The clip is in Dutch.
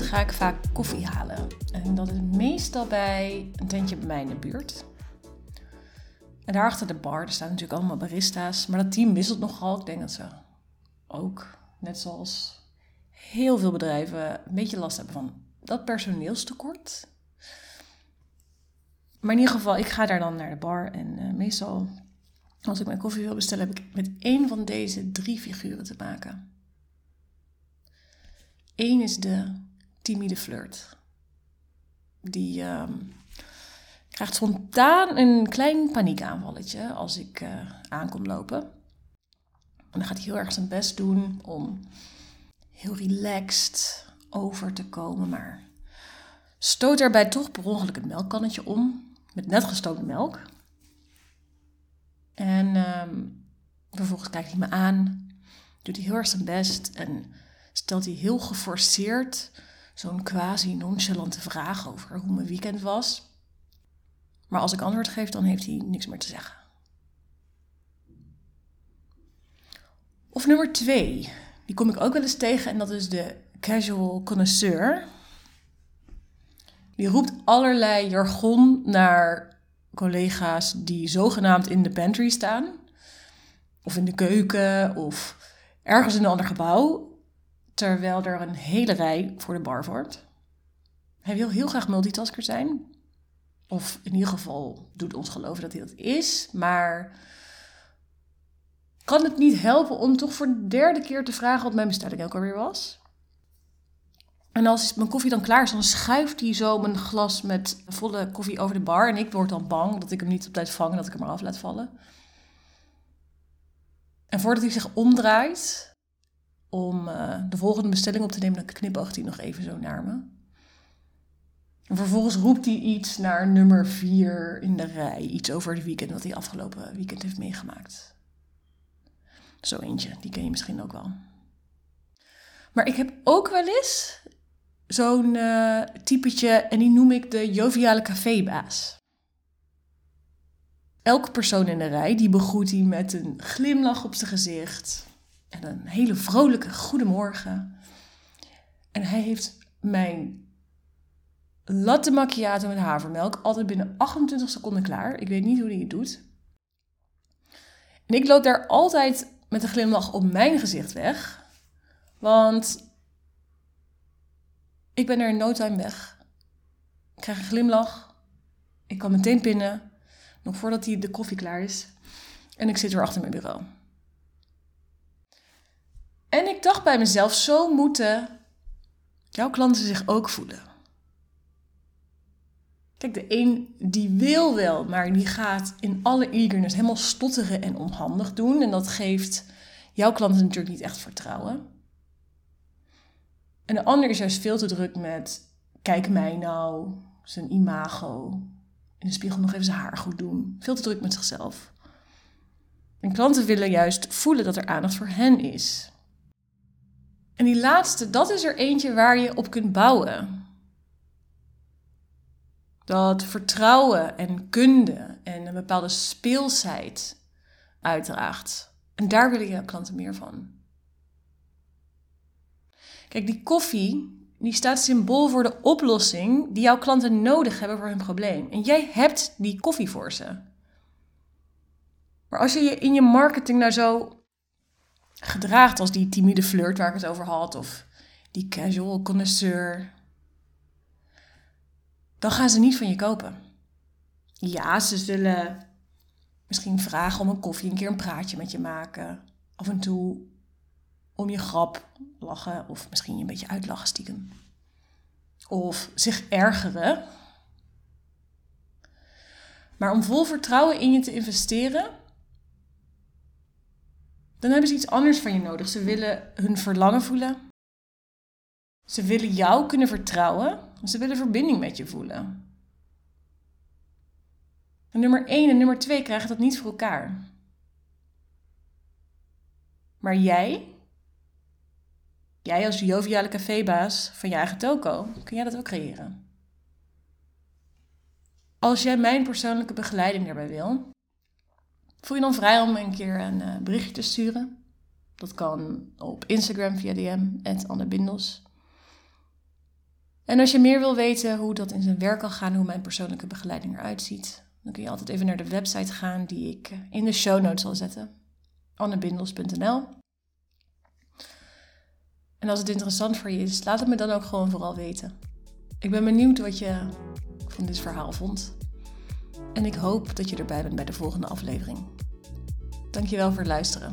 ga ik vaak koffie halen. En dat is meestal bij een tentje bij mij in de buurt. En daar achter de bar, er staan natuurlijk allemaal barista's. Maar dat team wisselt nogal. Ik denk dat ze ook, net zoals heel veel bedrijven, een beetje last hebben van dat personeelstekort. Maar in ieder geval, ik ga daar dan naar de bar. En uh, meestal, als ik mijn koffie wil bestellen, heb ik met één van deze drie figuren te maken. Eén is de timide flirt. Die uh, krijgt spontaan een klein paniekaanvalletje als ik uh, aankom lopen. En dan gaat hij heel erg zijn best doen om heel relaxed over te komen, maar stoot erbij toch per ongeluk het melkkannetje om met net gestoten melk. En um, vervolgens kijkt hij me aan, doet hij heel erg zijn best en stelt hij heel geforceerd zo'n quasi-nonchalante vraag over hoe mijn weekend was. Maar als ik antwoord geef, dan heeft hij niks meer te zeggen. Of nummer twee, die kom ik ook wel eens tegen en dat is de casual connoisseur. Die roept allerlei jargon naar collega's die zogenaamd in de pantry staan. Of in de keuken of ergens in een ander gebouw. Terwijl er een hele rij voor de bar vormt. Hij wil heel graag multitasker zijn. Of in ieder geval doet ons geloven dat hij dat is. Maar kan het niet helpen om toch voor de derde keer te vragen wat mijn bestelling ook alweer was? En als mijn koffie dan klaar is, dan schuift hij zo mijn glas met volle koffie over de bar. En ik word dan bang dat ik hem niet op tijd vang en dat ik hem maar af laat vallen. En voordat hij zich omdraait, om uh, de volgende bestelling op te nemen, dan knipoogt hij nog even zo naar me. En vervolgens roept hij iets naar nummer 4 in de rij. Iets over het weekend, wat hij afgelopen weekend heeft meegemaakt. Zo eentje, die ken je misschien ook wel. Maar ik heb ook wel eens zo'n uh, typetje en die noem ik de joviale cafébaas. Elke persoon in de rij die begroet hij met een glimlach op zijn gezicht en een hele vrolijke goedemorgen. En hij heeft mijn latte macchiato met havermelk altijd binnen 28 seconden klaar. Ik weet niet hoe hij het doet. En ik loop daar altijd met een glimlach op mijn gezicht weg. Want ik ben er in no time weg. Ik krijg een glimlach. Ik kan meteen pinnen. Nog voordat hij de koffie klaar is. En ik zit weer achter mijn bureau. En ik dacht bij mezelf, zo moeten jouw klanten zich ook voelen. Kijk, de een die wil wel, maar die gaat in alle eagerness helemaal stotteren en onhandig doen. En dat geeft jouw klanten natuurlijk niet echt vertrouwen. En de ander is juist veel te druk met, kijk mij nou, zijn imago. In de spiegel nog even zijn haar goed doen. Veel te druk met zichzelf. En klanten willen juist voelen dat er aandacht voor hen is. En die laatste, dat is er eentje waar je op kunt bouwen. Dat vertrouwen en kunde en een bepaalde speelsheid uitdraagt. En daar willen je klanten meer van. Kijk, die koffie, die staat symbool voor de oplossing die jouw klanten nodig hebben voor hun probleem. En jij hebt die koffie voor ze. Maar als je je in je marketing nou zo gedraagt als die timide flirt waar ik het over had, of die casual connoisseur, dan gaan ze niet van je kopen. Ja, ze zullen misschien vragen om een koffie, een keer een praatje met je maken. Af en toe om je grap lachen of misschien een beetje uitlachen stiekem. Of zich ergeren. Maar om vol vertrouwen in je te investeren, dan hebben ze iets anders van je nodig. Ze willen hun verlangen voelen. Ze willen jou kunnen vertrouwen. Ze willen verbinding met je voelen. En nummer 1 en nummer 2 krijgen dat niet voor elkaar. Maar jij, jij als joviale cafébaas van je eigen toko, kun jij dat ook creëren. Als jij mijn persoonlijke begeleiding daarbij wil, Voel je dan vrij om een keer een uh, berichtje te sturen. Dat kan op Instagram via DM, Anne Bindels. En als je meer wil weten hoe dat in zijn werk kan gaan, hoe mijn persoonlijke begeleiding eruit ziet, dan kun je altijd even naar de website gaan die ik in de show notes zal zetten. annebindels.nl En als het interessant voor je is, laat het me dan ook gewoon vooral weten. Ik ben benieuwd wat je van dit verhaal vond. En ik hoop dat je erbij bent bij de volgende aflevering. Dankjewel voor het luisteren.